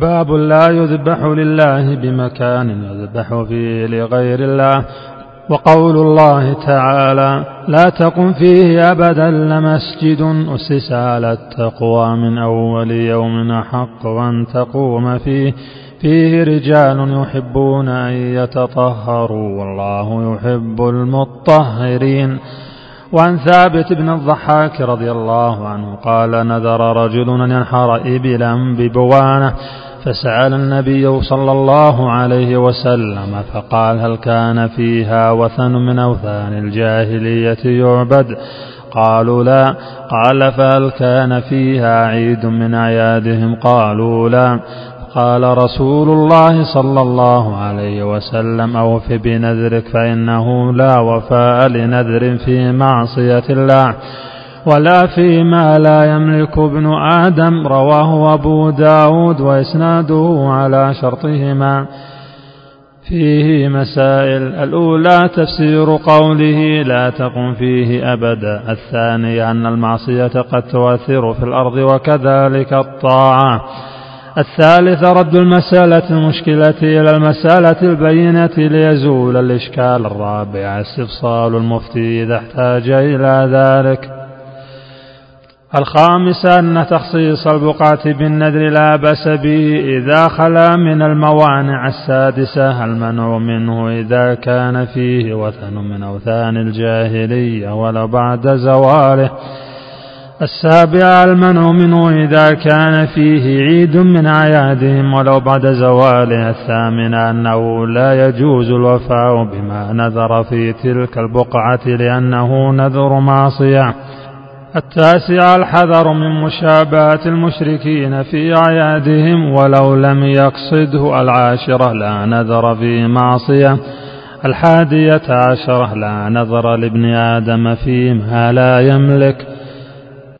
باب لا يذبح لله بمكان يذبح فيه لغير الله. وقول الله تعالى لا تقم فيه أبدا لمسجد أسس على التقوى من أول يوم أحق أن تقوم فيه. فيه رجال يحبون أن يتطهروا والله يحب المطهرين. وعن ثابت بن الضحاك رضي الله عنه قال نذر رجل أن ينحر إبلا ببوانة. فسأل النبي صلى الله عليه وسلم فقال هل كان فيها وثن من أوثان الجاهلية يعبد؟ قالوا لا. قال فهل كان فيها عيد من أعيادهم؟ قالوا لا. قال رسول الله صلى الله عليه وسلم أوف بنذرك فإنه لا وفاء لنذر في معصية الله. ولا فيما لا يملك ابن آدم رواه أبو داود وإسناده على شرطهما. فيه مسائل. الأولى تفسير قوله لا تقم فيه أبدا الثانية أن المعصية قد تؤثر في الأرض وكذلك الطاعة. الثالث رد المسألة المشكلة إلى المسألة البينة ليزول الإشكال الرابع. استفصال المفتي إذا احتاج إلى ذلك. الخامس أن تخصيص البقعة بالنذر لا بأس به إذا خلا من الموانع السادسة المنع منه إذا كان فيه وثن من أوثان الجاهلية ولو بعد زواله. السابع المنع منه إذا كان فيه عيد من أعيادهم ولو بعد زواله. الثامن أنه لا يجوز الوفاء بما نذر في تلك البقعة لأنه نذر معصية. التاسع الحذر من مشابهة المشركين في أعيادهم ولو لم يقصده العاشرة لا نذر في معصية. الحادية عشرة لا نذر لابن آدم فيما لا يملك.